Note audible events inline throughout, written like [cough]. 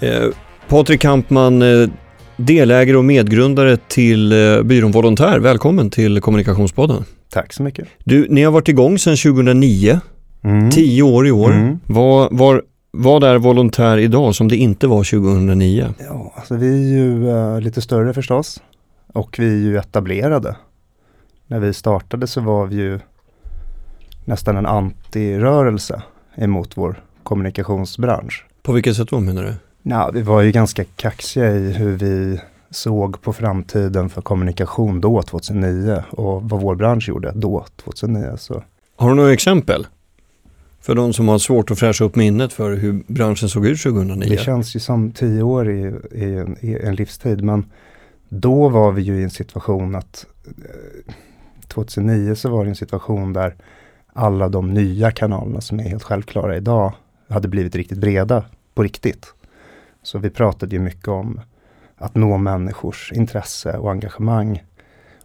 Eh, Patrik Kampman, eh, delägare och medgrundare till eh, byrån Volontär. Välkommen till Kommunikationspodden. Tack så mycket. Du, ni har varit igång sedan 2009, Mm. tio år i år. Mm. Vad, var, vad är Volontär idag som det inte var 2009? Ja, alltså vi är ju eh, lite större förstås och vi är ju etablerade. När vi startade så var vi ju nästan en antirörelse emot vår kommunikationsbransch. På vilket sätt då menar du? Ja, vi var ju ganska kaxiga i hur vi såg på framtiden för kommunikation då 2009 och vad vår bransch gjorde då 2009. Så Har du några exempel? För de som har svårt att fräscha upp minnet för hur branschen såg ut 2009. Det känns ju som tio år i, i, en, i en livstid men då var vi ju i en situation att eh, 2009 så var det en situation där alla de nya kanalerna som är helt självklara idag hade blivit riktigt breda på riktigt. Så vi pratade ju mycket om att nå människors intresse och engagemang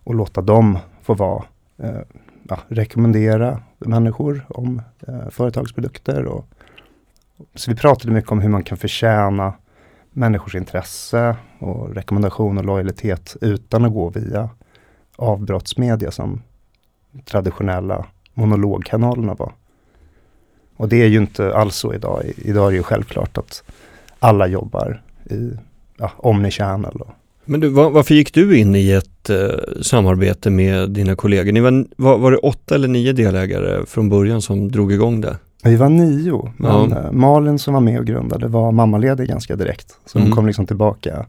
och låta dem få vara, eh, ja, rekommendera människor om eh, företagsprodukter. Och, så vi pratade mycket om hur man kan förtjäna människors intresse och rekommendation och lojalitet utan att gå via avbrottsmedia som traditionella monologkanalerna var. Och det är ju inte alls så idag. Idag är det ju självklart att alla jobbar i ja, omnichannel. Men du, var, varför gick du in i ett eh, samarbete med dina kollegor? Ni var, var, var det åtta eller nio delägare från början som drog igång det? vi var nio, men Ja. eh, Malin som var med och grundade var mammaledig ganska direkt. Så Mm. hon kom liksom tillbaka.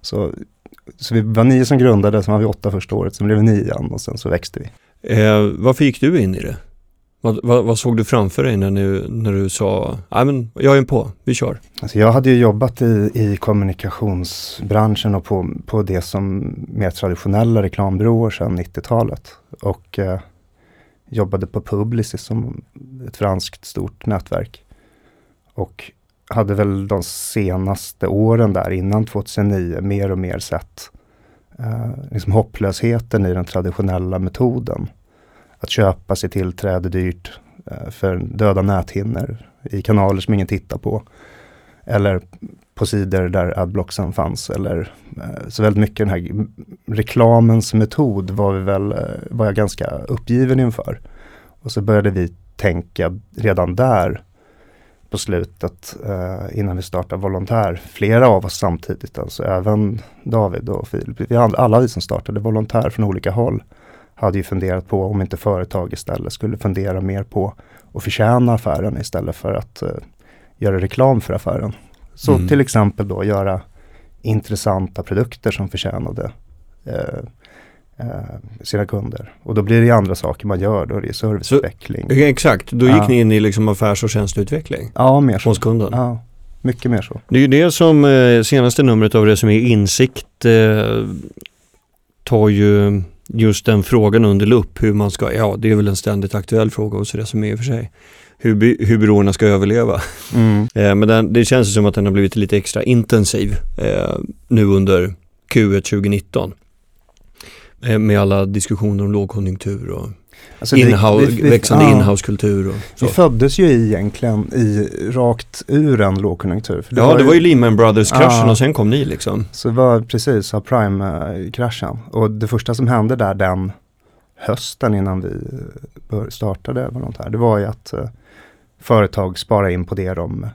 Så, så vi var nio som grundade, sen var vi åtta första året, sen blev vi nio igen och sen så växte vi. Eh, varför gick du in i det? Vad, vad, vad såg du framför dig när du, när du sa, nej men jag är på, vi kör. Alltså jag hade ju jobbat i, i kommunikationsbranschen och på, på det som mer traditionella reklambyråer sedan 90-talet. Och eh, jobbade på Publicis som ett franskt stort nätverk. Och hade väl de senaste åren där innan 2009 mer och mer sett eh, liksom hopplösheten i den traditionella metoden. Att köpa sig tillträde dyrt eh, för döda näthinnor i kanaler som ingen tittar på. Eller på sidor där adblocksen fanns. Eller, eh, så väldigt mycket den här reklamens metod var, vi väl, eh, var jag ganska uppgiven inför. Och så började vi tänka redan där på slutet eh, innan vi startade Volontär. Flera av oss samtidigt, alltså även David och Filip. Vi, alla vi som startade Volontär från olika håll hade ju funderat på om inte företag istället skulle fundera mer på att förtjäna affären istället för att eh, göra reklam för affären. Så Mm. till exempel då göra intressanta produkter som förtjänade eh, eh, sina kunder. Och då blir det ju andra saker man gör, då är det serviceutveckling. Eh, Exakt, då gick Ja. ni in i liksom affärs och tjänsteutveckling ja, mer så. hos kunden. Ja, mycket mer så. Det är ju det som eh, senaste numret av Resumé Insikt eh, tar ju just den frågan under lupp hur man ska, ja det är väl en ständigt aktuell fråga hos Resumé i och för sig. Hur, hur byråerna ska överleva. Mm. [laughs] Eh, men den, det känns som att den har blivit lite extra intensiv eh, nu under Q1 2019. Eh, med alla diskussioner om lågkonjunktur och Alltså inhouse, vi- vi- växande ja. inhousekultur och så. Vi föddes ju egentligen i rakt ur en lågkonjunktur. För Ja, det var ju Lehman Brothers-kraschen Ja. och sen kom ni liksom. Så det var precis subprime-kraschen. Och det första som hände där den hösten innan vi bör- startade Volontär, det var ju att eh, företag sparade in på det de eh,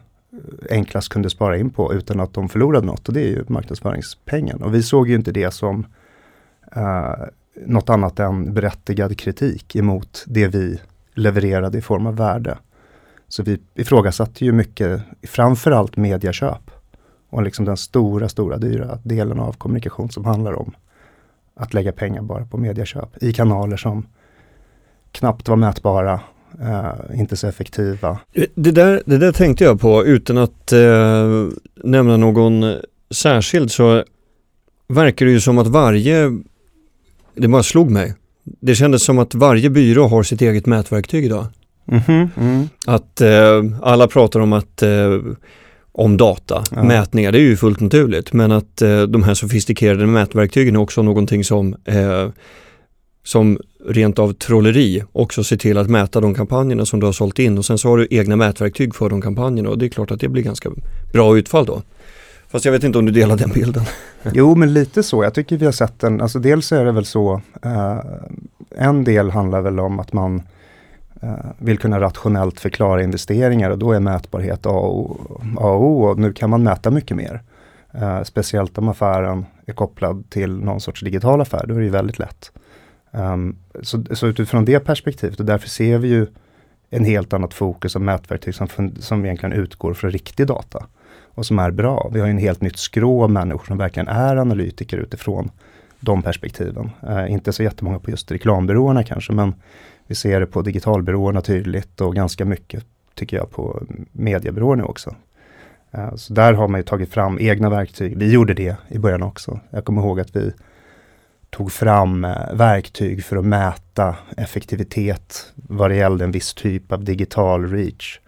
enklast kunde spara in på utan att de förlorade något. Och det är ju marknadsföringspengen. Och vi såg ju inte det som eh, något annat än berättigad kritik emot det vi levererade i form av värde. Så vi ifrågasatte ju mycket, framförallt mediaköp. Och liksom den stora, stora dyra delen av kommunikation som handlar om att lägga pengar bara på medieköp i kanaler som knappt var mätbara, eh, inte så effektiva. Det där, det där tänkte jag på utan att eh, nämna någon särskild så verkar det ju som att varje, det bara slog mig, det kändes som att varje byrå har sitt eget mätverktyg idag. Mm -hmm. mm. Att eh, alla pratar om att eh, om data, ja. mätningar, det är ju fullt naturligt. Men att eh, de här sofistikerade mätverktygen är också någonting som, eh, som rent av trolleri också ser till att mäta de kampanjerna som du har sålt in och sen så har du egna mätverktyg för de kampanjerna och det är klart att det blir ganska bra utfall då. Fast jag vet inte om du delar den bilden. [laughs] Jo, men lite så. Jag tycker vi har sett den, alltså dels är det väl så, eh, en del handlar väl om att man Eh, vill kunna rationellt förklara investeringar och då är mätbarhet A och O och nu kan man mäta mycket mer. Uh, speciellt om affären är kopplad till någon sorts digital affär, då är det ju väldigt lätt. Um, så, så, utifrån det perspektivet och därför ser vi ju en helt annat fokus av mätverktyg som, som egentligen utgår från riktig data och som är bra. Vi har en helt nytt skrå av människor som verkligen är analytiker utifrån de perspektiven. Eh, inte så jättemånga på just reklambyråerna kanske, men vi ser det på digitalbyråerna tydligt och ganska mycket tycker jag på mediebyråerna också. Eh, så där har man ju tagit fram egna verktyg. Vi gjorde det i början också. Jag kommer ihåg att vi tog fram eh, verktyg för att mäta effektivitet vad det gällde en viss typ av digital reach.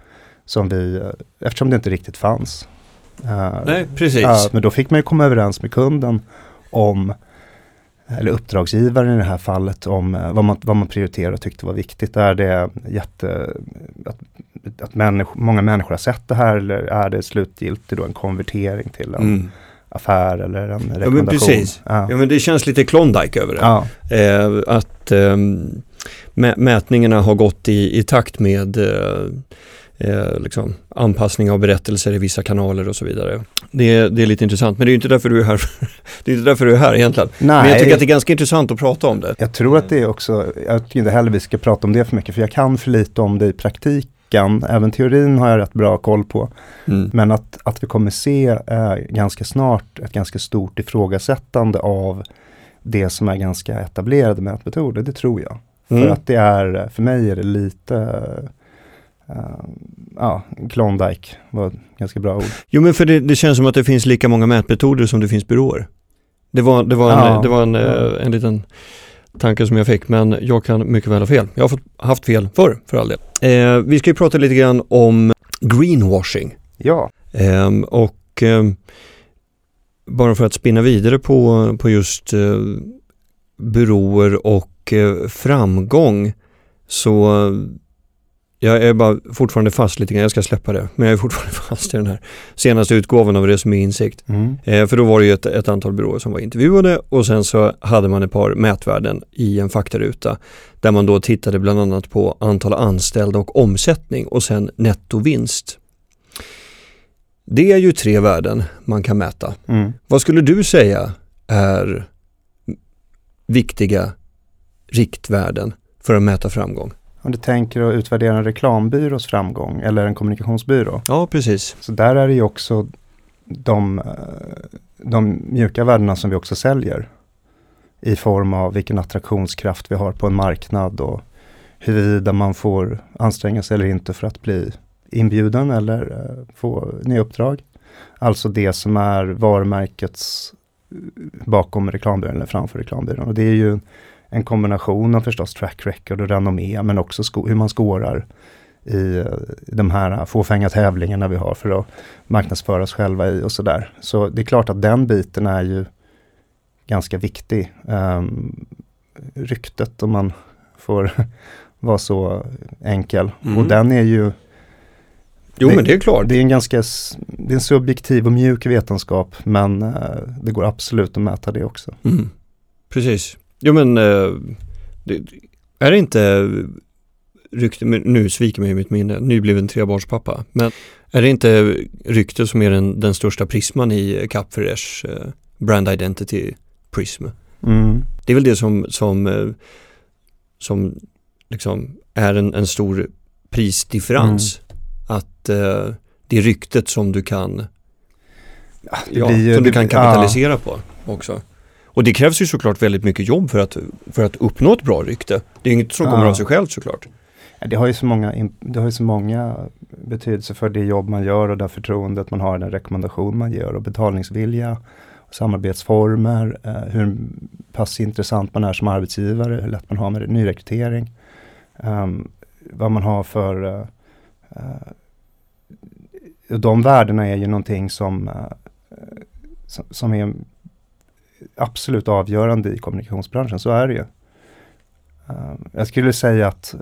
Som vi, eh, eftersom det inte riktigt fanns. Nej, precis. men då fick man ju komma överens med kunden om eller uppdragsgivaren i det här fallet om eh, vad man, vad man prioriterar och tyckte var viktigt. Är det jätte, att, att människ, många människor har sett det här eller är det slutgiltigt då en konvertering till en mm. affär eller en rekommendation? Ja men precis. Ja. ja. men det känns lite Klondike över det. Ja. Eh, att eh, mätningarna har gått i, i takt med eh, eh, liksom, anpassning av berättelser i vissa kanaler och så vidare. Det, det är lite intressant, men det är inte därför du är här, [laughs] det är inte därför du är här egentligen. Nej. Men jag tycker att det är ganska intressant att prata om det. Jag tror att det är också, jag tycker inte heller vi ska prata om det för mycket, för jag kan för lite om det i praktiken. Även teorin har jag rätt bra koll på. Mm. Men att, att vi kommer se eh, ganska snart ett ganska stort ifrågasättande av det som är ganska etablerade mätmetoder, det tror jag. Mm. För att det är, för mig är det lite Uh, ja, Klondike var ett ganska bra ord. Jo men för det, det, känns som att det finns lika många mätmetoder som det finns byråer. Det var, det var, en, ja, det var en, ja. en liten tanke som jag fick men jag kan mycket väl ha fel. Jag har fått, haft fel förr för all del. Eh, vi ska ju prata lite grann om greenwashing. Ja. Eh, och eh, bara för att spinna vidare på, på just eh, byråer och eh, framgång så jag är bara fortfarande fast lite grann, jag ska släppa det, men jag är fortfarande [laughs] fast i den här senaste utgåvan av Resumé Insikt. Mm. Eh, för då var det ju ett, ett, antal byråer som var intervjuade och sen så hade man ett par mätvärden i en faktaruta där man då tittade bland annat på antal anställda och omsättning och sen nettovinst. Det är ju tre värden man kan mäta. Mm. Vad skulle du säga är viktiga riktvärden för att mäta framgång? Om du tänker att utvärdera en reklambyrås framgång eller en kommunikationsbyrå. Ja, precis. Så där är det ju också de, eh, de mjuka värdena som vi också säljer. I form av vilken attraktionskraft vi har på en marknad och huruvida man får anstränga sig eller inte för att bli inbjuden eller uh, få nya uppdrag. Alltså det som är varumärkets eh, bakom reklambyrån eller framför reklambyrån. Och det är ju en kombination av förstås track record och renommé, men också hur man skårar i de här fåfänga tävlingarna vi har för att marknadsföra oss själva i och sådär. Så det är klart att den biten är ju ganska viktig. Um, ryktet om man får [laughs] vara så enkel. Mm. Och den är ju Jo det, men det är klart. Det är en ganska det är en subjektiv och mjuk vetenskap men uh, det går absolut att mäta det också. Mm. Precis. Jo men, eh, är det inte rykte, nu sviker mig mitt minne, nybliven trebarnspappa, men är det inte rykte som är den, den största prisman i Capfresh eh, brand identity prism? Mm. Det är väl det som, som, eh, som liksom är en, en stor prisdifferens. Mm. Att eh, det är ryktet som du kan, ja, ja, som du kan kapitalisera ja. på också. Och det krävs ju såklart väldigt mycket jobb för att, för att uppnå ett bra rykte. Det är inget som kommer Ja. av sig självt såklart. Det har ju så många, det har ju så många betydelser för det jobb man gör och det förtroendet man har, den rekommendation man ger och betalningsvilja, samarbetsformer, eh, hur pass intressant man är som arbetsgivare, hur lätt man har med nyrekrytering, ehm, vad man har för eh, eh, de värdena är ju någonting som, som, som är absolut avgörande i kommunikationsbranschen, så är det ju. Eh, jag skulle säga att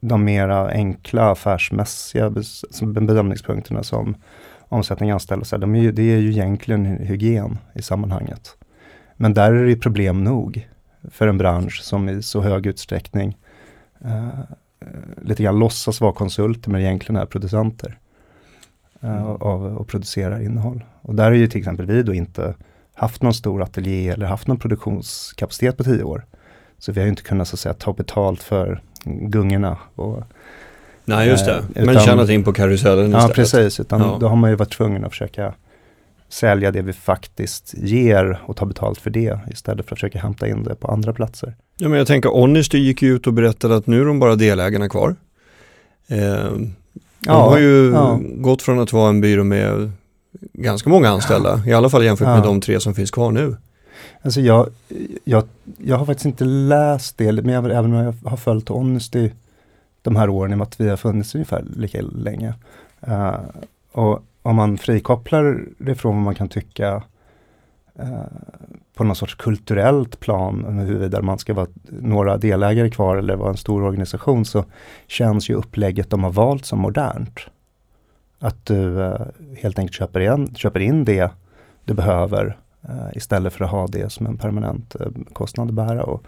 de mera enkla affärsmässiga bedömningspunkterna som omsättning anställda, så de är ju, det är ju egentligen hy- hygien i sammanhanget. Men där är det problem nog för en bransch som i så hög utsträckning eh, eh, lite grann låtsas vara konsulter men egentligen är producenter eh, Mm. av och producerar innehåll. Och där är ju till exempel vi då inte haft någon stor ateljé eller haft någon produktionskapacitet på tio år. Så vi har ju inte kunnat så att säga ta betalt för gungorna. Och, Nej, just det. Eh, Men utan- tjänat in på karusellen ja, istället. precis. Utan Ja. då har man ju varit tvungen att försöka sälja det vi faktiskt ger och ta betalt för det istället för att försöka hämta in det på andra platser. Ja, men jag tänker Honesty gick ju ut och berättade att nu är de bara delägarna kvar. Eh, de Ja, har ju ja. gått från att vara en byrå med ganska många anställda, i alla fall jämfört med de tre som finns kvar nu. Alltså jag, jag, jag har faktiskt inte läst det, men jag, även om jag har följt Honesty de här åren i och med att vi har funnits ungefär lika länge. Eh, och om man frikopplar det från vad man kan tycka eh, på någon sorts kulturellt plan, huruvida man ska vara några delägare kvar eller vara en stor organisation, så känns ju upplägget de har valt som modernt. Att du eh, helt enkelt köper in, köper in det du behöver eh, istället för att ha det som en permanent eh, kostnad att bära. Och,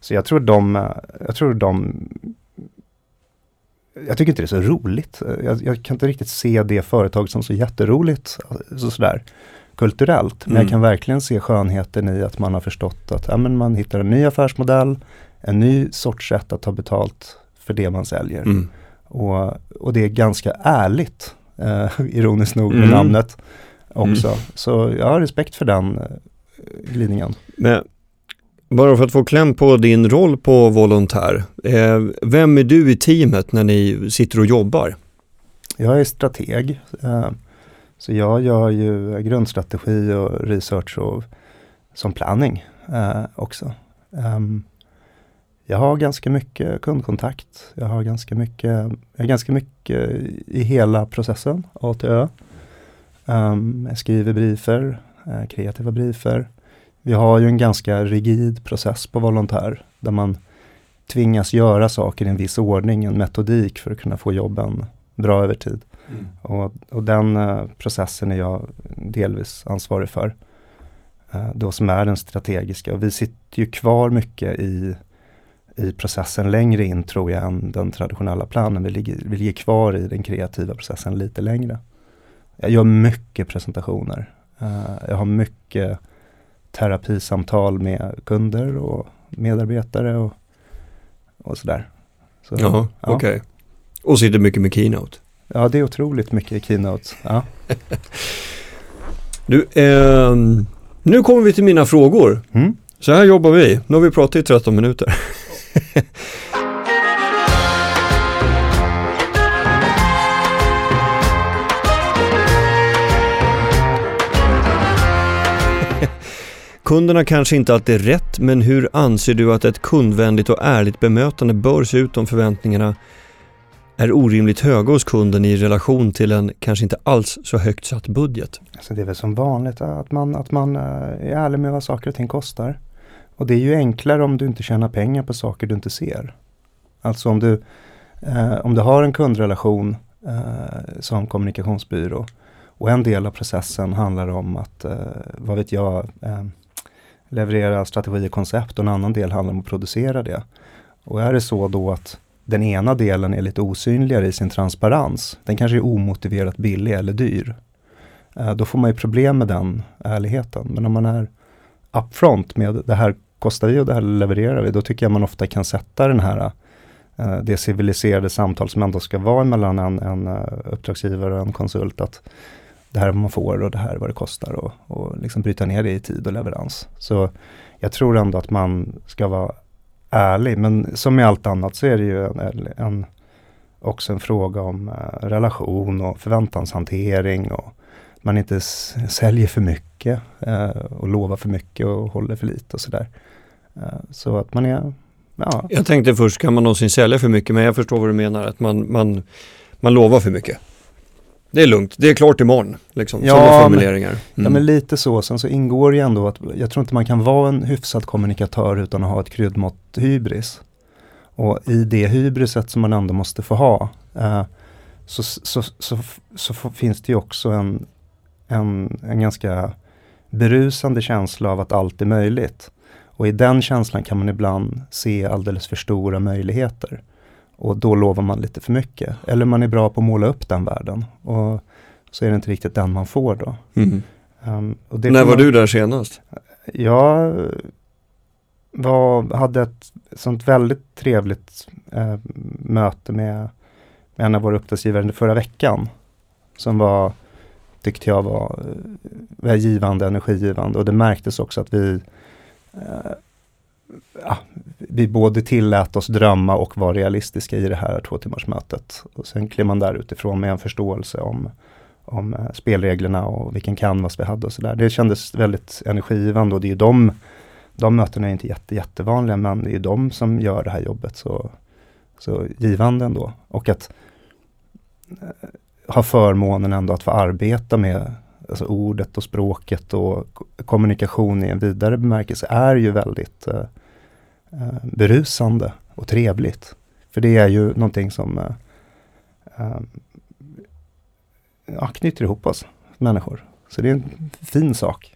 så jag tror de, eh, jag tror de jag tycker inte det är så roligt. Eh, Jag, jag kan inte riktigt se det företaget som så jätteroligt eh, så sådär kulturellt. Men Mm. jag kan verkligen se skönheten i att man har förstått att ja, men man hittar en ny affärsmodell, en ny sorts sätt att ta betalt för det man säljer. Mm. Och, och det är ganska ärligt, eh, [laughs] ironiskt nog med Mm. namnet också. Så jag har respekt för den eh, glidningen. Men bara för att få kläm på din roll på volontär, eh, vem är du i teamet när ni sitter och jobbar? Jag är strateg, eh, så jag gör ju grundstrategi och research och som planning eh, också. Ehm, jag har ganska mycket kundkontakt. Jag har ganska mycket, jag ganska mycket i hela processen, A till Ö. Ehm, jag skriver briefer, eh, kreativa briefer. Vi har ju en ganska rigid process på volontär, där man tvingas göra saker i en viss ordning, en metodik för att kunna få jobben bra över tid. Och, och den eh, processen är jag delvis ansvarig för. Eh, då som är den strategiska. Och vi sitter ju kvar mycket i, i processen längre in tror jag än den traditionella planen. Vi ligger, vi ligger kvar i den kreativa processen lite längre. Jag gör mycket presentationer. Eh, jag har mycket terapisamtal med kunder och medarbetare och, och sådär. Så, Jaha, ja. okej. Och sitter mycket med Keynote. ja, det är otroligt mycket i keynote. Ja. [laughs] Du, ehm, nu kommer vi till mina frågor. Mm. Så här jobbar vi. Nu har vi pratat i 13 minuter. [laughs] Kunderna kanske inte alltid är rätt, men hur anser du att ett kundvänligt och ärligt bemötande bör se ut om förväntningarna är orimligt höga hos kunden i relation till en kanske inte alls så högt satt budget? Alltså det är väl som vanligt att man, att man eh, är ärlig med vad saker och ting kostar. Och det är ju enklare om du inte tjänar pengar på saker du inte ser. Alltså om du, eh, om du har en kundrelation eh, som kommunikationsbyrå och en del av processen handlar om att, eh, vad vet jag, eh, leverera strategi och koncept och en annan del handlar om att producera det. Och är det så då att den ena delen är lite osynligare i sin transparens, den kanske är omotiverat billig eller dyr, eh, då får man ju problem med den ärligheten. Men om man är upfront med det här kostar vi och det här levererar vi, då tycker jag man ofta kan sätta den här eh, det civiliserade samtal som ändå ska vara mellan en, en eh, uppdragsgivare och en konsult. Att det här är vad man får och det här är vad det kostar och, och liksom bryta ner det i tid och leverans. Så jag tror ändå att man ska vara ärlig, men som med allt annat så är det ju en, en också en fråga om uh, relation och förväntanshantering och man inte säljer för mycket eh, och lovar för mycket och håller för lite och sådär. Uh, så att man är, ja. Jag tänkte först, kan man någonsin sälja för mycket? Men jag förstår vad du menar, att man, man, man lovar för mycket. Det är lugnt, det är klart imorgon. Liksom, ja, sådana formuleringar. Mm. Ja men lite så, sen så ingår ju ändå att jag tror inte man kan vara en hyfsad kommunikatör utan att ha ett kryddmått hybris. Och i det hybriset som man ändå måste få ha eh, så, så, så, så, finns det ju också en, en, en ganska berusande känsla av att allt är möjligt. Och i den känslan kan man ibland se alldeles för stora möjligheter. Och då lovar man lite för mycket. Eller man är bra på att måla upp den världen. Och så är det inte riktigt den man får då. Mm. Um, När var man, du där senast? Jag var, hade ett sånt väldigt trevligt eh, möte med, med en av våra uppdragsgivare förra veckan. Som var, tyckte jag var, var givande, energigivande och det märktes också att vi eh, Eh, ja, vi både tillät oss drömma och var realistiska i det här två timmars mötet. Och sen klev man där utifrån med en förståelse om, om eh, spelreglerna och vilken canvas vi hade och sådär. Det kändes väldigt energigivande och det är de, de mötena är inte jätte, jättevanliga men det är de som gör det här jobbet så, så givande ändå. Och att eh, ha förmånen ändå att få arbeta med alltså ordet och språket och kommunikation i en vidare bemärkelse är ju väldigt eh, eh, berusande och trevligt. För det är ju någonting som eh, eh, ja, knyter ihop oss människor. Så det är en fin sak.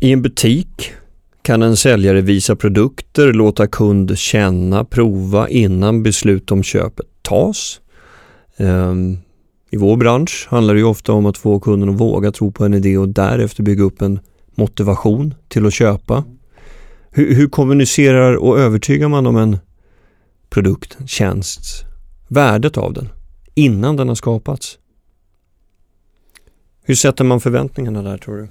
I en butik kan en säljare visa produkter, låta kund känna, prova innan beslut om köpet tas. Um, i vår bransch handlar det ju ofta om att få kunden att våga tro på en idé och därefter bygga upp en motivation till att köpa. Hur, hur kommunicerar och övertygar man om en produkt, tjänst, värdet av den innan den har skapats? Hur sätter man förväntningarna där tror du?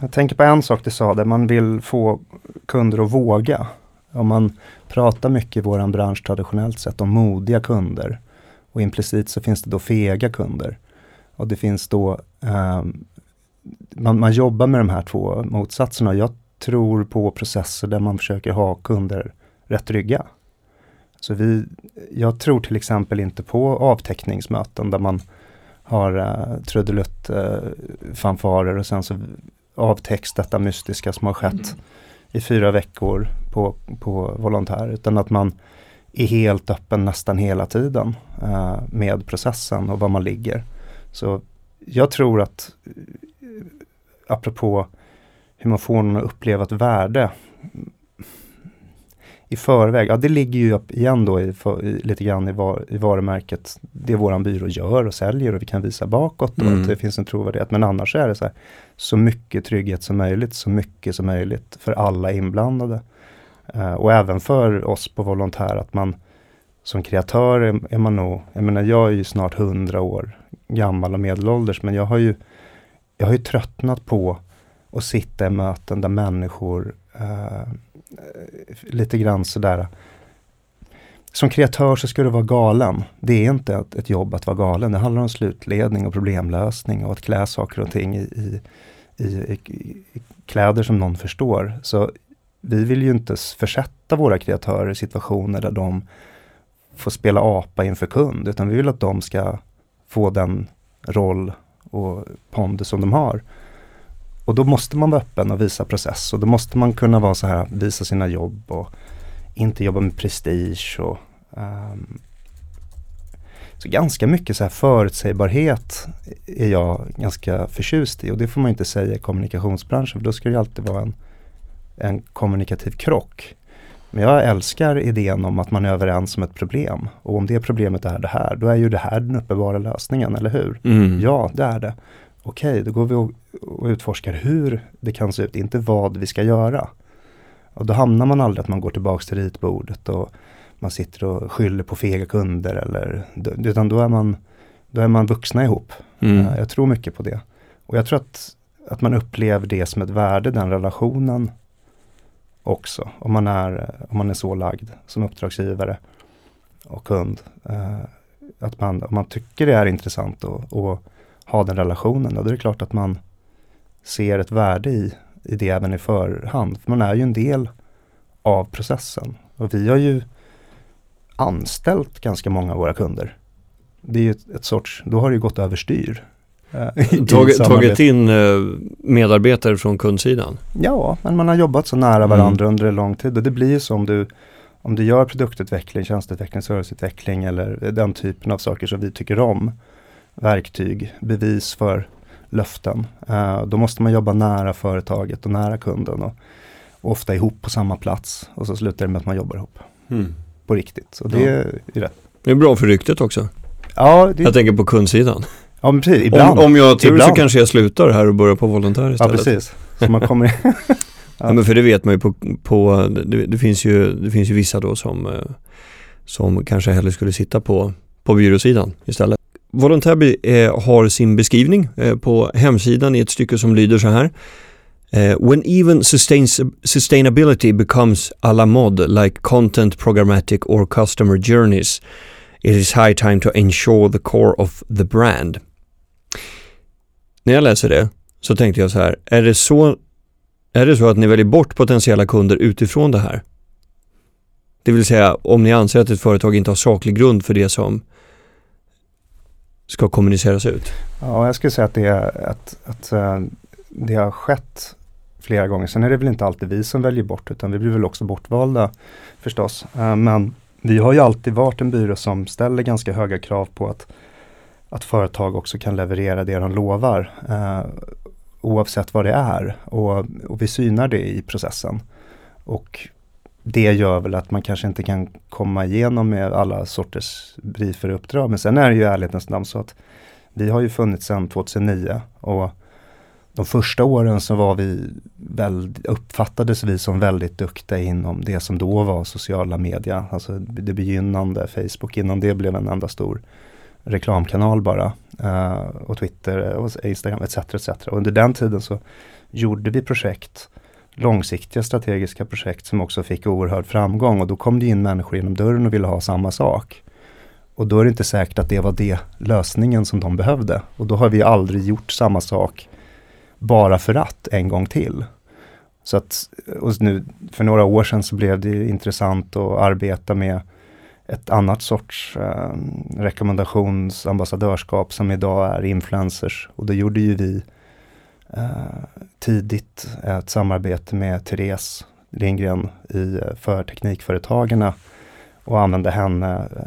Jag tänker på en sak du sa där man vill få kunder att våga. Om man pratar mycket i vår bransch traditionellt sett om modiga kunder och implicit så finns det då fega kunder. Och det finns då, eh, man, man jobbar med de här två motsatserna. Jag tror på processer där man försöker ha kunder rätt rygga. Så vi, jag tror till exempel inte på avteckningsmöten där man har uh, trudelutt uh, fanfarer och sen så avtext detta mystiska som har skett mm. i fyra veckor på, på volontär. Utan att man är helt öppen nästan hela tiden uh, med processen och var man ligger. Så jag tror att, apropå hur man får någon att uppleva ett värde i förväg. Ja, det ligger ju upp igen då i, för, i, lite grann i, var, i varumärket. Det våran byrå gör och säljer och vi kan visa bakåt och mm. att det finns en trovärdighet. Men annars är det så här, så mycket trygghet som möjligt, så mycket som möjligt för alla inblandade. Eh, och även för oss på volontär att man som kreatör är, är, man nog, jag menar jag är ju snart hundra år gammal och medelålders men jag har ju, jag har ju tröttnat på att sitta i möten där människor eh, lite grann sådär som kreatör så ska du vara galen. Det är inte ett, ett, jobb att vara galen. Det handlar om slutledning och problemlösning och att klä saker och ting i, i, i, i kläder som någon förstår. Så vi vill ju inte försätta våra kreatörer i situationer där de får spela apa inför kund, utan vi vill att de ska få den roll och pondus som de har. Och då måste man vara öppen och visa process och då måste man kunna vara så här, visa sina jobb och inte jobba med prestige och um, så ganska mycket så här förutsägbarhet är jag ganska förtjust i och det får man inte säga i kommunikationsbranschen för då ska det alltid vara en, en kommunikativ krock. Men jag älskar idén om att man är överens om ett problem och om det problemet är det här, då är ju det här den uppenbara lösningen, eller hur? Mm. Ja, det är det okej, då går vi och, och utforskar hur det kan se ut, inte vad vi ska göra. Och då hamnar man aldrig att man går tillbaks till ritbordet och man sitter och skyller på fega kunder eller utan då är man, då är man vuxna ihop. Mm. Jag tror mycket på det. och jag tror att, att man upplever det som ett värde, den relationen också. Om man är, om man är så lagd som uppdragsgivare och kund. Eh, att man, om man tycker det är intressant att ha den relationen, då är det klart att man ser ett värde i, i det även i förhand. För man är ju en del av processen. Och vi har ju anställt ganska många av våra kunder. Det är ju ett, ett sorts, då har det ju gått överstyr. Eh, tagit, tagit in eh, medarbetare från kundsidan? Ja, men man har jobbat så nära varandra mm. under en lång tid och det blir ju så om du om du gör produktutveckling, tjänsteutveckling, serviceutveckling eller den typen av saker som vi tycker om, verktyg, bevis för löften, eh, då måste man jobba nära företaget och nära kunden och, och, ofta ihop på samma plats och så slutar det med att man jobbar ihop. Mm. På riktigt, och det ja. är rätt. Det är bra för ryktet också. Ja, det... Jag tänker på kundsidan. Ja, men precis. Ibland. Om, om jag har tur så kanske jag slutar här och börjar på volontär istället. Ja, precis. Så man kommer Ja. [laughs] ja. men för det vet man ju på, på det, det, finns ju, det finns ju vissa då som, eh, som kanske hellre skulle sitta på, på byråsidan istället. Volontärby eh, har sin beskrivning eh, på hemsidan i ett stycke som lyder så här. Uh, when even sustainability becomes a la mode like content programmatic or customer journeys, it is high time to ensure the core of the brand. När jag läser det så tänkte jag så här, är det så är det så att ni väljer bort potentiella kunder utifrån det här? Det vill säga om ni anser att ett företag inte har saklig grund för det som ska kommuniceras ut? Ja, jag skulle säga att det, är, att, att eh, det har skett flera gånger. Sen är det väl inte alltid vi som väljer bort utan vi blir väl också bortvalda förstås. Eh, men vi har ju alltid varit en byrå som ställer ganska höga krav på att, att företag också kan leverera det de lovar. eh, oavsett vad det är. Och, och vi synar det i processen. Och det gör väl att man kanske inte kan komma igenom med alla sorters briefer och uppdrag. Men sen är det ju ärlighetens namn så att vi har ju funnits sedan 2009 och de första åren så var vi väldigt, uppfattades vi som väldigt duktiga inom det som då var sociala media, alltså det begynnande Facebook, innan det blev en enda stor reklamkanal bara. Uh, och Twitter och Instagram etc. etc. Och under den tiden så gjorde vi projekt, långsiktiga strategiska projekt som också fick oerhörd framgång och då kom det in människor genom dörren och ville ha samma sak. Och då är det inte säkert att det var det lösningen som de behövde. Och då har vi aldrig gjort samma sak bara för att en gång till. Så att och nu, för några år sedan så blev det intressant att arbeta med ett annat sorts eh, rekommendationsambassadörskap som idag är influencers. Och då gjorde ju vi eh, tidigt ett samarbete med Therese Lindgren i, eh, för Teknikföretagarna och använde henne eh,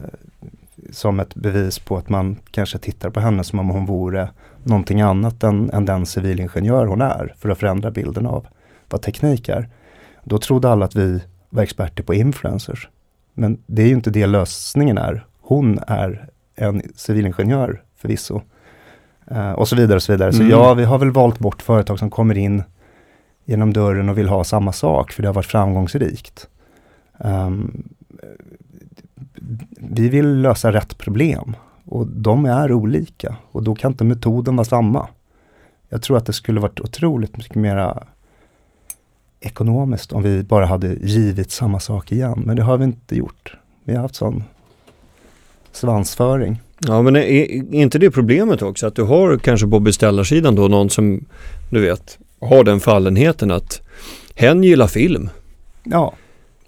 som ett bevis på att man kanske tittar på henne som om hon vore någonting annat än, än den civilingenjör hon är för att förändra bilden av vad teknik är. Då trodde alla att vi var experter på influencers. Men det är ju inte det lösningen är. Hon är en civilingenjör förvisso. Uh, och så vidare och så vidare. Mm. Så ja, vi har väl valt bort företag som kommer in genom dörren och vill ha samma sak för det har varit framgångsrikt. Um, vi vill lösa rätt problem och de är olika och då kan inte metoden vara samma. Jag tror att det skulle varit otroligt mycket mera ekonomiskt om vi bara hade givit samma sak igen. Men det har vi inte gjort. Vi har haft sån svansföring. Ja men är, är inte det problemet också att du har kanske på beställarsidan då någon som du vet har den fallenheten att hen gillar film. Ja.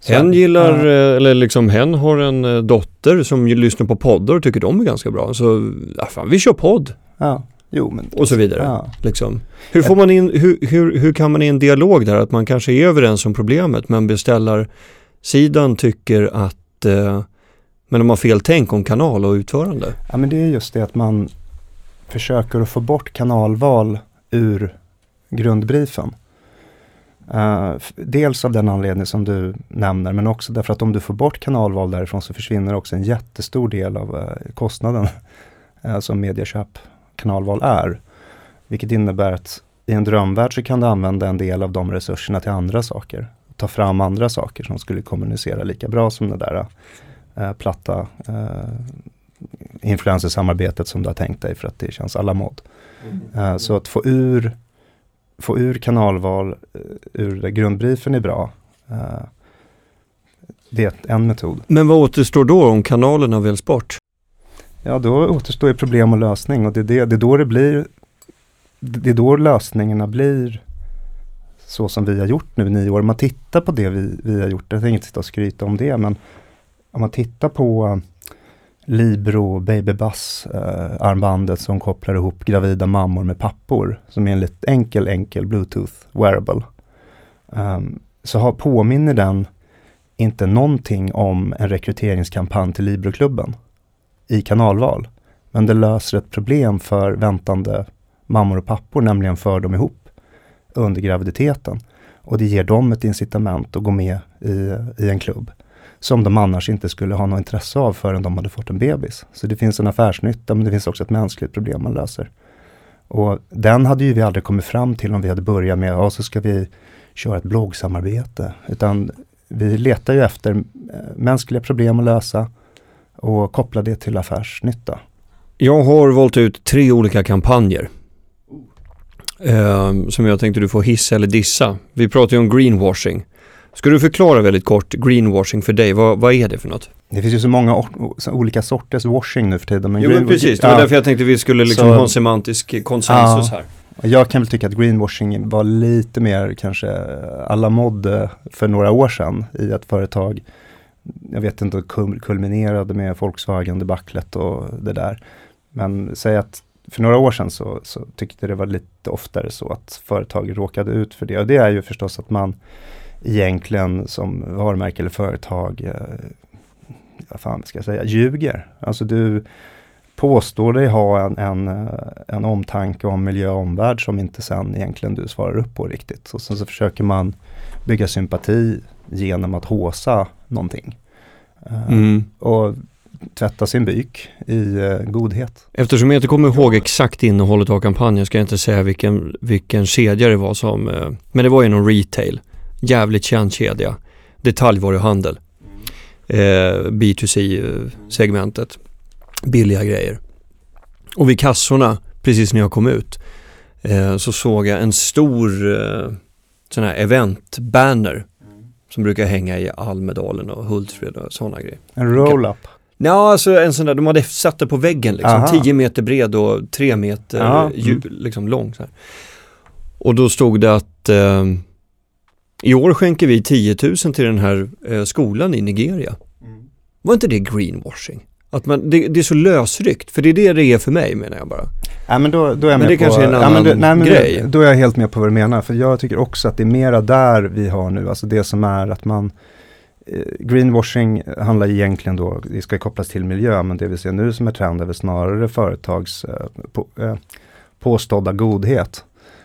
Hen gillar, ja. eller liksom hen har en eh, dotter som lyssnar på poddar och tycker de är ganska bra. Så ja, fan, vi kör podd. Ja. Jo, men, och så vidare. Ja. Liksom. Hur, får man in, hur, hur, hur kan man i en dialog där att man kanske är överens om problemet men beställarsidan tycker att eh, men de har fel tänk om kanal och utförande? Ja men det är just det att man försöker att få bort kanalval ur grundbriefen. Uh, dels av den anledning som du nämner men också därför att om du får bort kanalval därifrån så försvinner också en jättestor del av uh, kostnaden uh, [laughs] som medieköp kanalval är. Vilket innebär att i en drömvärld så kan du använda en del av de resurserna till andra saker. Ta fram andra saker som skulle kommunicera lika bra som den där äh, platta äh, influencersamarbetet som du har tänkt dig för att det känns alla mod. Mm. Så att få ur, få ur kanalval ur grundbriefen är bra. Det är en metod. Men vad återstår då om kanalerna väljs bort? Ja, då återstår ju problem och lösning och det är, det, det är då det blir det är då lösningarna blir så som vi har gjort nu i nio år. Om man tittar på det vi, vi har gjort, jag tänker inte sitta och skryta om det, men om man tittar på eh, Libro Babybus eh, armbandet som kopplar ihop gravida mammor med pappor, som är en lite enkel, enkel bluetooth wearable. Um, så har, påminner den inte någonting om en rekryteringskampanj till Libroklubben i kanalval. Men det löser ett problem för väntande mammor och pappor, nämligen för dem ihop under graviditeten. Och det ger dem ett incitament att gå med i, i en klubb som de annars inte skulle ha något intresse av förrän de hade fått en bebis. Så det finns en affärsnytta men det finns också ett mänskligt problem man löser. Och den hade ju vi aldrig kommit fram till om vi hade börjat med, ja så ska vi köra ett bloggsamarbete. Utan vi letar ju efter eh, mänskliga problem att lösa och koppla det till affärsnytta. Jag har valt ut tre olika kampanjer eh, som jag tänkte du får hissa eller dissa. Vi pratar ju om greenwashing. Ska du förklara väldigt kort greenwashing för dig? Vad, vad är det för något? Det finns ju så många olika sorters washing nu för tiden. Men jo men precis, det var ja. därför jag tänkte vi skulle liksom så, ha en semantisk konsensus ja. här. Jag kan väl tycka att greenwashing var lite mer kanske alla mod för några år sedan i att företag, jag vet inte, kulminerade med Volkswagen-debaclet och det där. Men säg att för några år sedan så, så tyckte det var lite oftare så att företag råkade ut för det. Och det är ju förstås att man egentligen som varumärke eller företag, eh, vad fan ska jag säga, ljuger. Alltså du påstår dig ha en, en, eh, en omtanke om miljö och omvärld som inte sen egentligen du svarar upp på riktigt. Och sen så försöker man bygga sympati genom att håsa någonting. Eh, mm. Och tvätta sin byk i uh, godhet. Eftersom jag inte kommer ihåg exakt innehållet av kampanjen ska jag inte säga vilken, vilken kedja det var som, uh, men det var ju någon retail. Jävligt känd kedja. Detaljvaruhandel. Uh, B2C-segmentet. Billiga grejer. Och vid kassorna, precis när jag kom ut, så såg jag en stor sån här event-banner som brukar hänga i Almedalen och Hultsfred och sådana grejer. En roll-up? Ja, alltså en sån där, de hade satt det på väggen liksom, 10 meter bred och 3 meter Aha. djup, mm. liksom lång. Så här. Och då stod det att eh, i år skänker vi 10 000 till den här eh, skolan i Nigeria. Mm. Var inte det greenwashing? Att man, det, det, är så lösryckt, för det är det det är för mig menar jag bara. Ja, men då, då är jag men det på, kanske är en annan ja, det, nej, grej. Då, då är jag helt med på vad du menar, för jag tycker också att det är mera där vi har nu, alltså det som är att man Eh, greenwashing handlar egentligen då, det ska kopplas till miljö, men det vi ser nu som är trend är väl snarare företags eh, på, eh, påstådda godhet.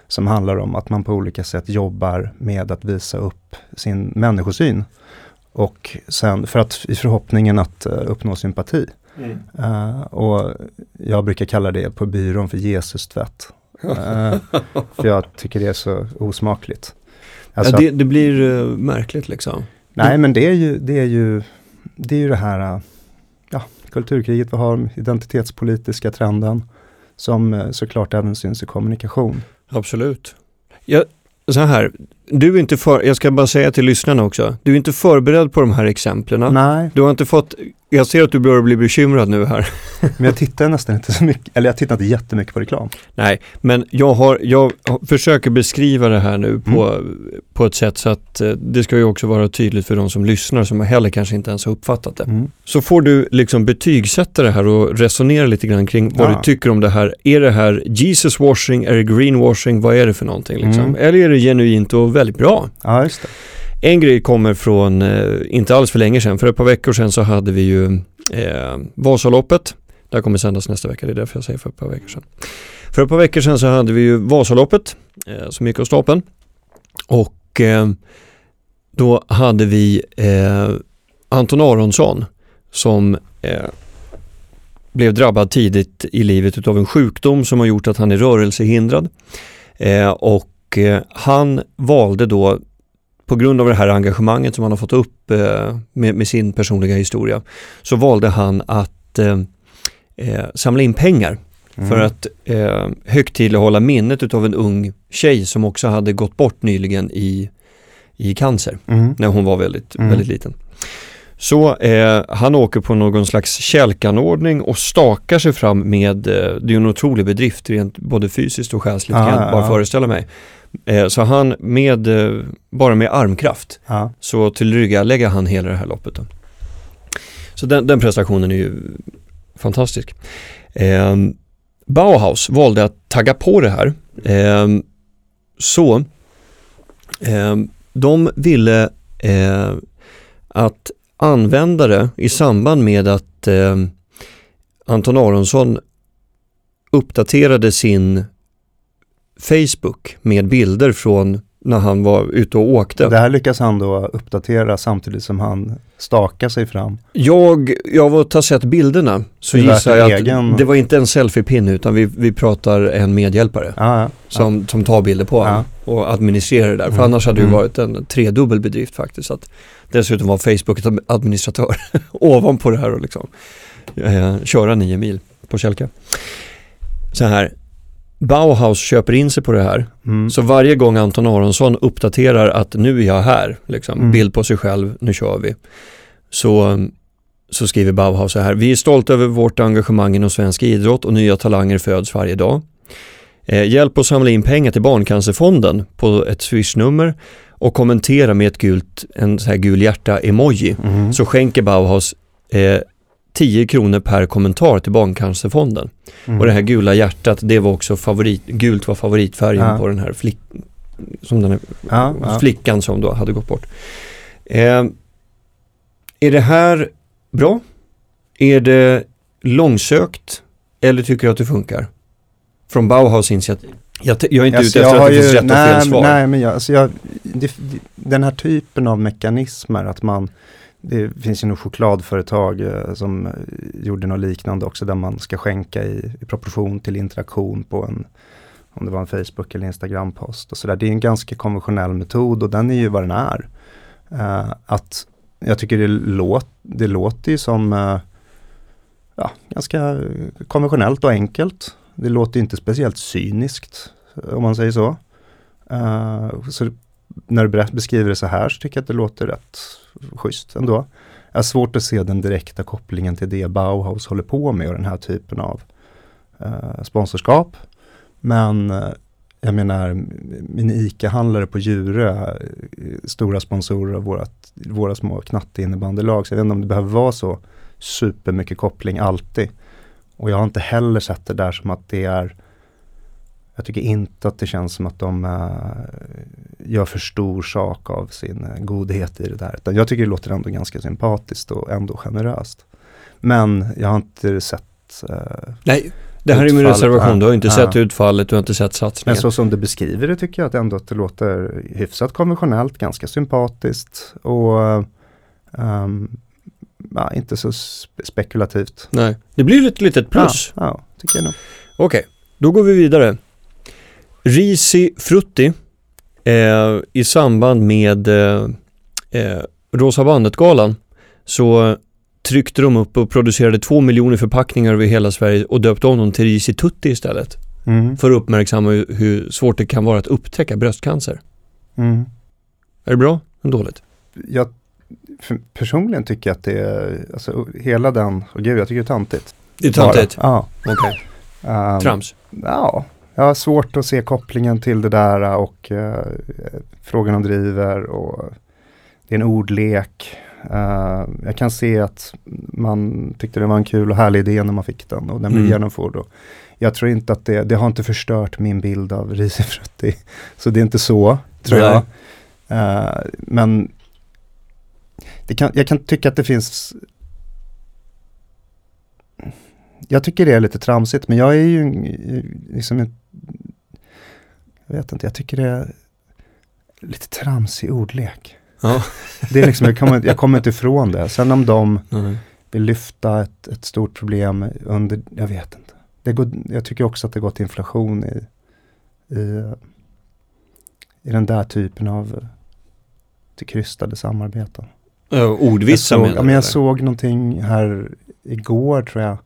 Som handlar om att man på olika sätt jobbar med att visa upp sin människosyn. Och sen för att i förhoppningen att uh, uppnå sympati. Mm. Uh, och jag brukar kalla det på byrån för Jesus-tvätt. [laughs] Uh, för jag tycker det är så osmakligt. Alltså, ja, det, det, blir märkligt liksom. Nej, men det är ju det, är ju, det, är ju det här ja, kulturkriget vi har, identitetspolitiska trenden som såklart även syns i kommunikation. Absolut. Jag, så här, du är inte för, jag ska bara säga till lyssnarna också, du är inte förberedd på de här exemplen. Nej. Du har inte fått, jag ser att du börjar bli bekymrad nu här. [laughs] men jag tittar nästan inte så mycket, eller jag tittar inte jättemycket på reklam. Nej, men jag, har, jag försöker beskriva det här nu på, mm. på ett sätt så att eh, det ska ju också vara tydligt för de som lyssnar som heller kanske inte ens har uppfattat det. Mm. Så får du liksom betygsätta det här och resonera lite grann kring vad ja. du tycker om det här. Är det här Jesus washing, är det greenwashing, vad är det för någonting liksom? Mm. Eller är det genuint och väldigt bra? Ja, just det. En grej kommer från, eh, inte alls för länge sedan, för ett par veckor sedan så hade vi ju eh, Vasaloppet. Det här kommer sändas nästa vecka, det är därför jag säger för ett par veckor sedan. För ett par veckor sedan så hade vi ju Vasaloppet eh, som gick av stapeln. Och eh, då hade vi eh, Anton Aronsson som eh, blev drabbad tidigt i livet av en sjukdom som har gjort att han är rörelsehindrad. Eh, och eh, han valde då på grund av det här engagemanget som han har fått upp eh, med, med, sin personliga historia så valde han att eh, eh, samla in pengar Mm. för att eh, högtidlighålla minnet utav en ung tjej som också hade gått bort nyligen i, i cancer Mm. när hon var väldigt, Mm. väldigt liten. Så eh, han åker på någon slags kälkanordning och stakar sig fram med, eh, det är en otrolig bedrift rent både fysiskt och själsligt Ja, kan jag ja, bara ja. föreställa mig. Eh, så han med, eh, bara med armkraft Ja. så tillryggalägger han hela det här loppet. Då. Så den, den prestationen är ju fantastisk. Eh, Bauhaus valde att tagga på det här. Eh, så eh, de ville eh, att användare i samband med att eh, Anton Aronsson uppdaterade sin Facebook med bilder från när han var ute och åkte. Det här lyckas han då uppdatera samtidigt som han stakar sig fram. Jag, jag var har sett bilderna så Det gissar jag att egen- det var inte en selfiepinne utan vi, vi pratar en medhjälpare Ja, ja. som, som tar bilder på Ja. honom och administrerar det där. För Mm. annars hade det Mm. varit en tredubbel bedrift faktiskt. Att dessutom var Facebook administratör [laughs] ovanpå det här och liksom eh, köra nio mil på kälke. Så här, Bauhaus köper in sig på det här. Mm. Så varje gång Anton Aronsson uppdaterar att nu är jag här, liksom, Mm. bild på sig själv, nu kör vi. Så, så skriver Bauhaus så här, vi är stolta över vårt engagemang inom svensk idrott och nya talanger föds varje dag. Eh, hjälp oss samla in pengar till Barncancerfonden på ett swishnummer och kommentera med ett gult, en så här gul hjärta-emoji. Mm. Så skänker Bauhaus eh, 10 kronor per kommentar till Barncancerfonden. Mm. Och det här gula hjärtat, det var också favorit, gult var favoritfärgen Ja. på den här flick, som den här ja, ja. flickan som då hade gått bort. Eh, är det här bra? Är det långsökt? Eller tycker du att det funkar? Från Bauhaus initiativ. Jag, jag är inte Alltså, ute efter att det finns rätt och nej, fel men- svar. Nej, men jag, alltså jag, det, det, den här typen av mekanismer, att man, det finns ju något chokladföretag eh, som eh, gjorde något liknande också, där man ska skänka i, i proportion till interaktion på en, om det var en Facebook eller Instagram-post och sådär. Det är en ganska konventionell metod och den är ju vad den är. Uh, att jag tycker det, låt, det låter ju som uh, ja, ganska konventionellt och enkelt. Det låter inte speciellt cyniskt om man säger så. Uh, så när du beskriver det så här så tycker jag att det låter rätt schysst ändå. Jag har svårt att se den direkta kopplingen till det Bauhaus håller på med och den här typen av eh, sponsorskap. Men eh, jag menar, min ICA-handlare på Djurö, eh, stora sponsorer av vårat, våra små knatteinnebandylag. Så jag vet inte om det behöver vara så supermycket koppling alltid. Och jag har inte heller sett det där som att det är jag tycker inte att det känns som att de eh, gör för stor sak av sin eh, godhet i det där. Utan jag tycker det låter ändå ganska sympatiskt och ändå generöst. Men jag har inte sett, eh, Nej, det här är min reservation. Du har inte sett utfallet, du har inte sett men satsningen. så som du beskriver det tycker jag att ändå att det låter hyfsat konventionellt, ganska sympatiskt och ehm, ja, inte så spe- spekulativt. Nej, det blir ett litet plus. Ja, ja tycker jag nog. Okej, då går vi vidare. Risi Frutti eh, i samband med eh, eh, Rosa bandet-galan så tryckte de upp och producerade två miljoner förpackningar över hela Sverige och döpte om dem till Risi Tutti istället. Mm. För att uppmärksamma hur, svårt det kan vara att upptäcka bröstcancer. Mm. Är det bra eller dåligt? jag personligen tycker jag att det är, alltså hela den, och gud jag tycker det är tantigt. Det är töntigt. Ja. Okej. Ehm, Trams. Ja, jag har svårt att se kopplingen till det där och eh, frågan om driver och det är en ordlek. Eh, jag kan se att man tyckte det var en kul och härlig idé när man fick den och den blev Mm. genomförd. Och jag tror inte att det, det har inte förstört min bild av risifrutti. [laughs] Så det är inte så, tror Nej. jag. Eh, men kan, jag kan tycka att det finns jag tycker det är lite tramsigt, men jag är ju liksom en, jag vet inte, jag tycker det är lite tramsig ordlek. Ja. Det är liksom, jag kommer, jag kommer inte ifrån det. Sen om de Nej. vill lyfta ett, ett stort problem under, jag vet inte. Det går, jag tycker också att det gått inflation i, i, i den där typen av till krystade samarbeten. Ja, Jag ordvitsar såg, menar ja, du, men jag eller? såg någonting här igår tror jag.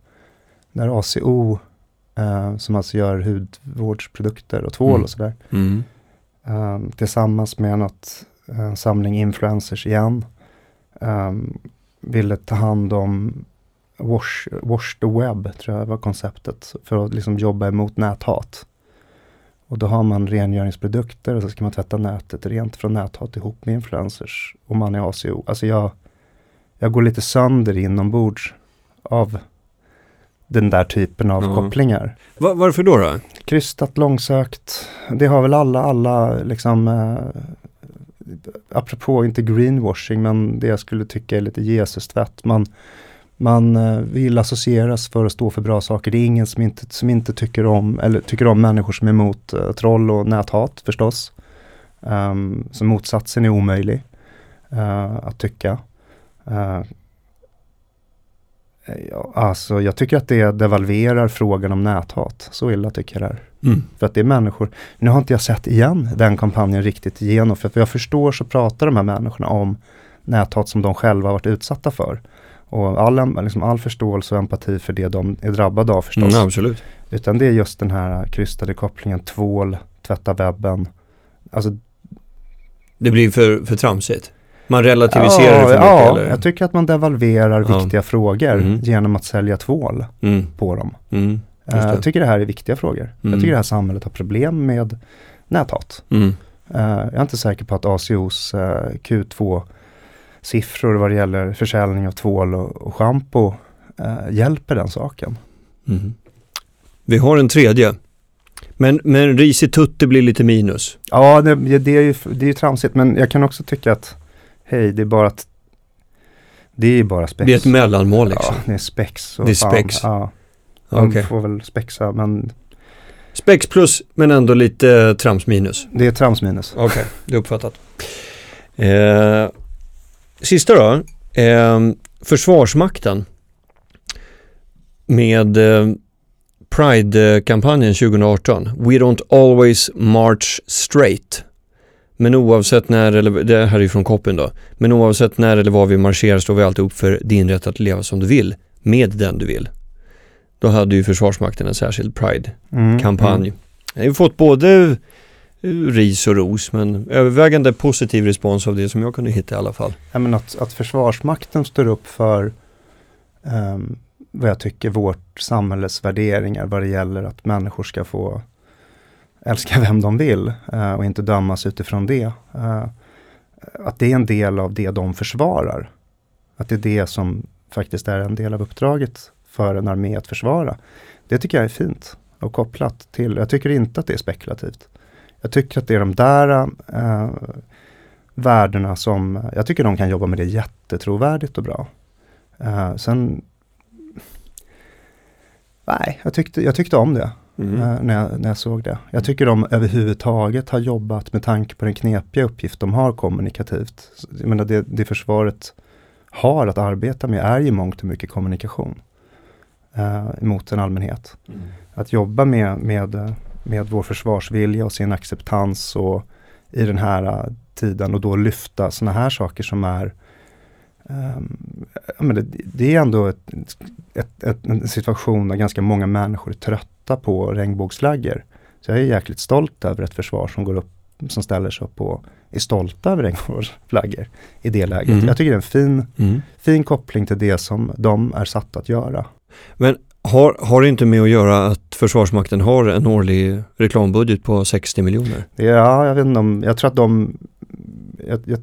när ACO, eh, som alltså gör hudvårdsprodukter och tvål Mm. och sådär, Mm. eh, tillsammans med något, en samling influencers igen, eh, ville ta hand om Wash, wash the web, tror jag var konceptet, för att liksom jobba emot näthat. Och då har man rengöringsprodukter och så ska man tvätta nätet rent från näthat ihop med influencers. Och man är ACO. Alltså jag, jag går lite sönder inombords av den där typen av Ja. kopplingar. Va- varför då? då? Krystat, långsökt. Det har väl alla, alla liksom, eh, apropå inte greenwashing, men det jag skulle tycka är lite Jesus-tvätt. Man, man eh, vill associeras för att stå för bra saker. Det är ingen som inte, som inte tycker om, eller tycker om människor som är emot eh, troll och näthat förstås. Um, så motsatsen är omöjlig eh, att tycka. Eh, ja, alltså jag tycker att det devalverar frågan om näthat. Så illa tycker jag det är. Mm. För att det är människor, nu har inte jag sett igen den kampanjen riktigt igenom, för att vad jag förstår så pratar de här människorna om näthat som de själva har varit utsatta för. Och all, liksom all förståelse och empati för det de är drabbade av förstås. Mm, absolut. Utan det är just den här krystade kopplingen tvål, tvätta webben. Alltså, Det blir för, för tramsigt. Man relativiserar det ja, för mycket ja, eller? jag tycker att man devalverar Ja. viktiga frågor Mhm. genom att sälja tvål Mm, på dem. mm, Eh, det. jag tycker det här är viktiga frågor. Mm. Jag tycker det här samhället har problem med näthat. mm. Eh, jag är inte säker på att ACOs eh, Q2-siffror vad det gäller försäljning av tvål och, schampo hjälper den saken. Mm. Vi har en tredje. Men, men ris i tutte blir lite minus. Ja, det, det, är ju, det är ju tramsigt, men jag kan också tycka att hej, det är bara att det är bara spex. Det är ett mellanmål liksom. Ja, det är spex. och Det är spex. Ja, man Okej. får väl spexa, men Spex plus men ändå lite trams minus. det är trams minus. Okej, det är uppfattat. Eh, sista då. Eh, försvarsmakten. Med eh, Pride-kampanjen 2018. We don't always march straight. Men oavsett när, eller det här är ju från koppen då. Men oavsett när eller var vi marscherar står vi alltid upp för din rätt att leva som du vill. Med den du vill. Då hade ju Försvarsmakten en särskild Pride Mm, mm. Jag har ju fått både eh, ris och ros men övervägande positiv respons av det som jag kunde hitta i alla fall. Ja, men att, att Försvarsmakten står upp för ehm, vad jag tycker vårt samhälles värderingar vad det gäller att människor ska få älska [laughs] vem de vill eh, och inte dömas utifrån det. Eh, att det är en del av det de försvarar. Att det är det som faktiskt är en del av uppdraget för en armé att försvara. Det tycker jag är fint och kopplat till, jag tycker inte att det är spekulativt. Jag tycker att det är de där eh, värdena som, jag tycker de kan jobba med det jättetrovärdigt och bra. Eh, sen, nej, jag tyckte, jag tyckte om det Mm. eh, när, jag, när jag såg det. Jag tycker de överhuvudtaget har jobbat med tanke på den knepiga uppgift de har kommunikativt. Jag menar det, det försvaret har att arbeta med är ju mångt och mycket kommunikation eh, mot en allmänhet Mm. att jobba med, med, med vår försvarsvilja och sin acceptans och i den här eh, tiden och då lyfta sådana här saker som är ja, men det, det är ändå ett, ett, ett, en situation där ganska många människor är trötta på regnbågsflaggor. Så jag är jäkligt stolt över ett försvar som går upp, som ställer sig upp och är stolta över regnbågsflaggor i det läget. Mm. Jag tycker det är en fin, Mm. fin koppling till det som de är satta att göra. Men har, har det inte med att göra att Försvarsmakten har en årlig reklambudget på 60 miljoner? Ja, jag vet inte om, jag tror att de, jag, jag,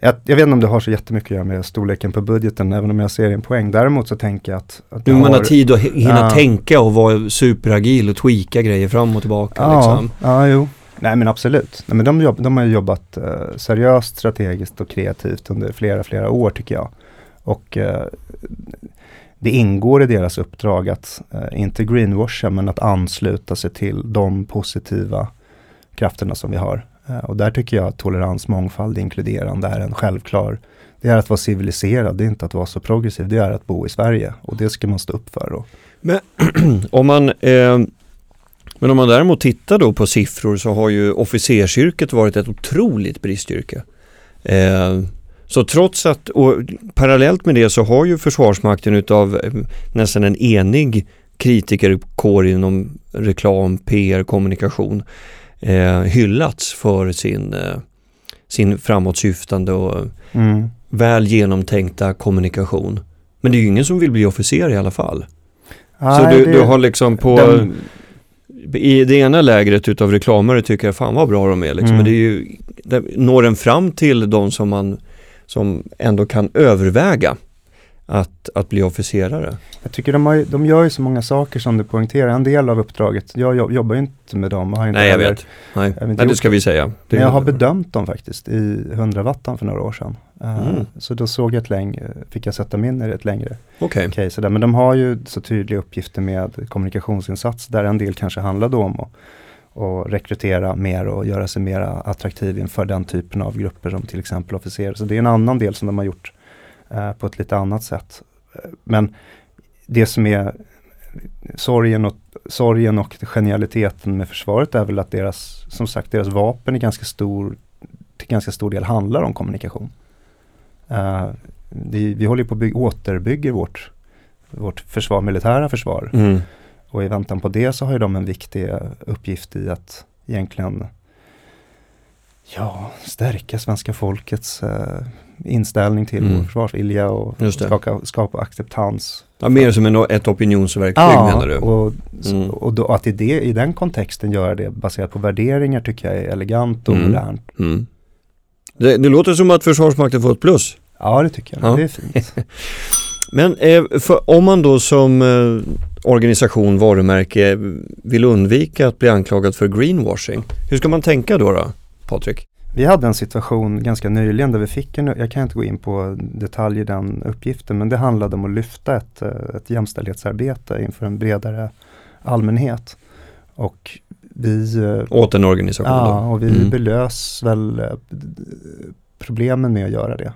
jag, jag vet inte om det har så jättemycket att göra med storleken på budgeten, även om jag ser en poäng. Däremot så tänker jag att, att det man har har- tid att hinna Ja. tänka och vara superagil och tweaka grejer fram och tillbaka Ja, liksom. ja, jo. Nej men absolut. Nej, men de, jobb, de har jobbat eh, seriöst, strategiskt och kreativt under flera, flera år tycker jag. Och eh, det ingår i deras uppdrag att, eh, inte greenwasha, men att ansluta sig till de positiva krafterna som vi har. Eh, och där tycker jag att tolerans, mångfald, inkluderande är en självklar det är att vara civiliserad, det är inte att vara så progressiv, det är att bo i Sverige. Och det ska man stå upp för. Och, [clears throat] Om man, eh, men om man däremot tittar då på siffror så har ju officersyrket varit ett otroligt bristyrke. Eh, Så trots att, och parallellt med det så har ju Försvarsmakten utav eh, nästan en enig kritikerkår inom reklam, PR, kommunikation eh, hyllats för sin, eh, sin framåtsyftande och mm. väl genomtänkta kommunikation. Men det är ju ingen som vill bli officer i alla fall. Nej, så du, det, du har liksom på den... I det ena lägret utav reklamare tycker jag fan vad bra de är liksom. Mm. Men det är ju, det, når den fram till de som man som ändå kan överväga att, att bli officerare? Jag tycker de, har, de gör ju så många saker som du poängterar. En del av uppdraget, jag jobbar ju inte med dem. Har inte Nej, jag heller, vet. Nej, jag Nej det ska vi säga. Men jag har bedömt dem faktiskt i 100 wattan för några år sedan. Uh, mm. Så då såg jag ett längre, fick jag sätta mig in i ett längre okay. case. Där. Men de har ju så tydliga uppgifter med kommunikationsinsats där en del kanske handlar om att och rekrytera mer och göra sig mer attraktiv inför den typen av grupper som till exempel officerare. Så det är en annan del som de har gjort eh, på ett lite annat sätt. Men det som är sorgen och, sorgen och genialiteten med försvaret är väl att deras, som sagt, deras vapen är ganska stor, till ganska stor del handlar om kommunikation. Uh, vi, vi håller på att bygga, återbygger vårt, vårt försvar, militära försvar. Mm. Och i väntan på det så har ju de en viktig uppgift i att egentligen ja, stärka svenska folkets eh, inställning till mm. vår försvarsvilja och skapa, skapa acceptans. Ja, mer som en, ett opinionsverktyg ja, menar du? och, mm. och då, att i, det, i den kontexten göra det baserat på värderingar tycker jag är elegant och mm. modernt. Mm. Det, det, låter som att Försvarsmakten får ett plus. Ja, det tycker jag. Ja. Det är fint. [laughs] Men eh, för, om man då som eh, organisation, varumärke vill undvika att bli anklagad för greenwashing, hur ska man tänka då, då Patrik? Vi hade en situation ganska nyligen där vi fick en, jag kan inte gå in på detaljer i den uppgiften, men det handlade om att lyfta ett, eh, ett jämställdhetsarbete inför en bredare allmänhet. Och vi... Eh, Åt en organisation Ja, då. och vi mm. belös väl eh, problemen med att göra det.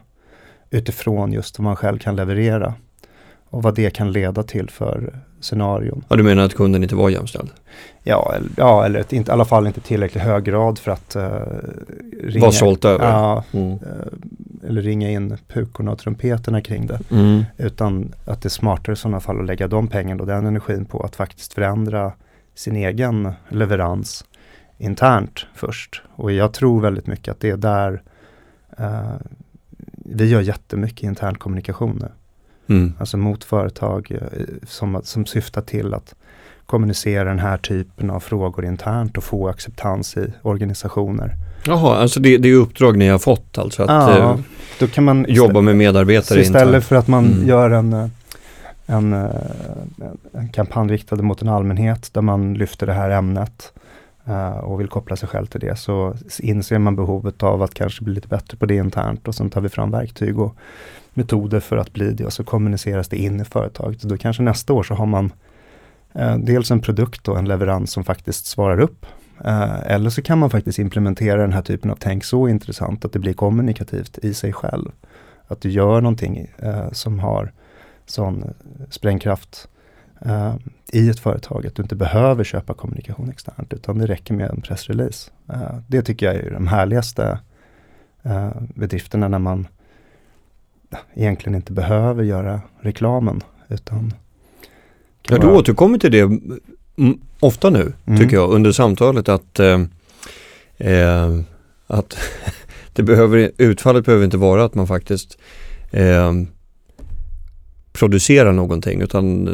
Utifrån just vad man själv kan leverera. Och vad det kan leda till för scenarion. Ja, du menar att kunden inte var jämställd? Ja, eller, ja, eller ett, inte, i alla fall inte tillräckligt hög grad för att uh, ringa, Var sålt över? Ja, mm. uh, eller ringa in pukorna och trumpeterna kring det. Mm. Utan att det är smartare i sådana fall att lägga de pengarna och den energin på att faktiskt förändra sin egen leverans internt först. Och jag tror väldigt mycket att det är där uh, vi gör jättemycket intern kommunikation nu. Mm. Alltså mot företag som, som syftar till att kommunicera den här typen av frågor internt och få acceptans i organisationer. Jaha, alltså det, det är uppdrag ni har fått alltså? Att ja, eh, då kan man jobba med medarbetare Istället internt. för att man mm. gör en, eh, en, en kampanj riktad mot en allmänhet där man lyfter det här ämnet och vill koppla sig själv till det så inser man behovet av att kanske bli lite bättre på det internt och sen tar vi fram verktyg och metoder för att bli det och så kommuniceras det in i företaget. då kanske nästa år så har man eh, dels en produkt och en leverans som faktiskt svarar upp. Eh, eller så kan man faktiskt implementera den här typen av tänk så intressant att det blir kommunikativt i sig själv. Att du gör någonting eh, som har sån sprängkraft eh, i ett företag, att du inte behöver köpa kommunikation externt, utan det räcker med en pressrelease. Eh, det tycker jag är de härligaste eh, bedrifterna när man egentligen inte behöver göra reklamen. Utan ja, du återkommer till det ofta nu, mm. tycker jag, under samtalet att, eh, eh att [laughs] det behöver, utfallet behöver inte vara att man faktiskt eh, producerar någonting utan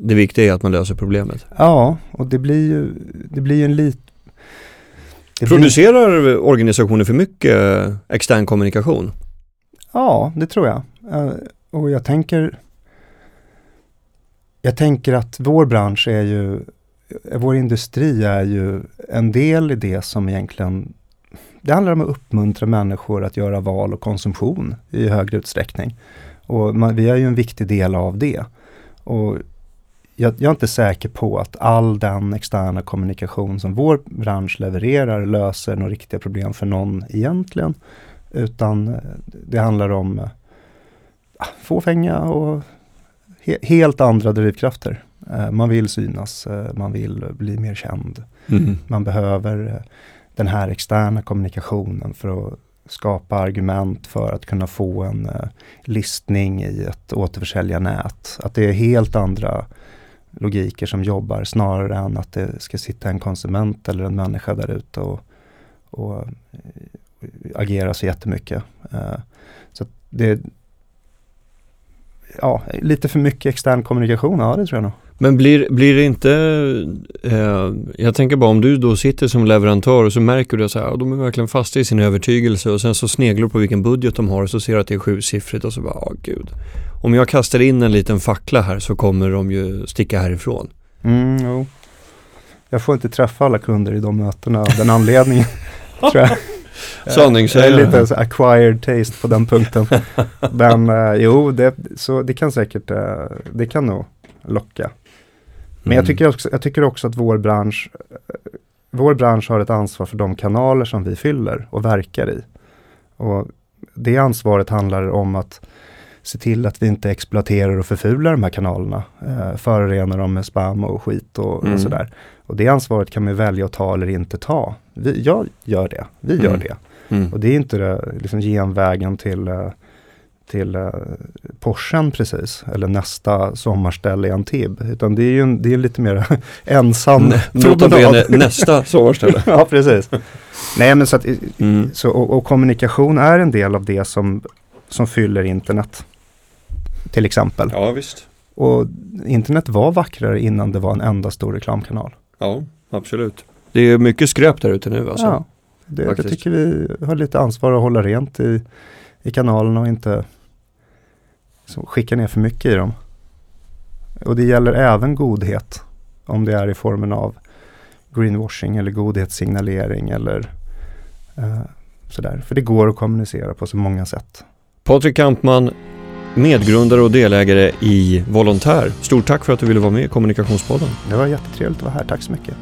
det viktiga är att man löser problemet. Ja, och det blir ju det blir en lit... Producerar blir... organisationer för mycket extern kommunikation? Ja, det tror jag. Uh, och jag tänker jag tänker att vår bransch är ju, vår industri är ju en del i det som egentligen, det handlar om att uppmuntra människor att göra val och konsumtion i högre utsträckning. Och man, vi är ju en viktig del av det. Och jag, jag, är inte säker på att all den externa kommunikation som vår bransch levererar löser några riktiga problem för någon egentligen. Utan det handlar om fåfänga och he helt andra drivkrafter. Äh, man vill synas, äh, man vill bli mer känd. Mm. Man behöver den här externa kommunikationen för att skapa argument för att kunna få en listning i ett återförsäljarnät. Att det är helt andra logiker som jobbar snarare än att det ska sitta en konsument eller en människa där ute och, och agera så jättemycket. Så det ja, lite för mycket extern kommunikation, ja det tror jag nog. Men blir, blir det inte, eh, jag tänker bara om du då sitter som leverantör och så märker du att ja, de är verkligen fasta i sin övertygelse och sen så sneglar du på vilken budget de har och så ser du att det är sjusiffrigt och så bara, ja gud. Om jag kastar in en liten fackla här så kommer de ju sticka härifrån. Mm, jo. Jag får inte träffa alla kunder i de mötena av den anledningen. [laughs] tror jag. Sanningssägare. Jag är lite så acquired taste på den punkten. [laughs] Men eh, jo, det, så det kan säkert, eh, det kan nog locka. Men jag, mm. tycker också, jag tycker också att vår bransch, vår bransch har ett ansvar för de kanaler som vi fyller och verkar i. Och det ansvaret handlar om att se till att vi inte exploaterar och förfular de här kanalerna. Eh, förorenar dem med spam och skit och, mm. och, sådär. Och det ansvaret kan man välja att ta eller inte ta. Vi, jag gör det, vi gör mm. det. Mm. Och det är inte det, liksom genvägen till uh, till uh, Porschen precis, eller nästa sommarställe i Antibes. Utan det är ju en, det är lite mer [laughs] ensam [laughs] Notabene nästa sommarställe. [laughs] ja, precis. Nej, men så att, mm. så, och, och, kommunikation är en del av det som, som fyller internet. Till exempel. Ja, visst. Och internet var vackrare innan det var en enda stor reklamkanal. Ja, absolut. Det är mycket skräp där ute nu alltså. Ja, det, jag tycker vi har lite ansvar att hålla rent i, i kanalerna och inte skicka ner för mycket i dem. Och det gäller även godhet. Om det är i formen av greenwashing eller godhetssignalering eller eh, sådär. För det går att kommunicera på så många sätt. Patrik Kampman, medgrundare och delägare i Volontär. Stort tack för att du ville vara med i Kommunikationspodden. Det var jättetrevligt att vara här. Tack så mycket.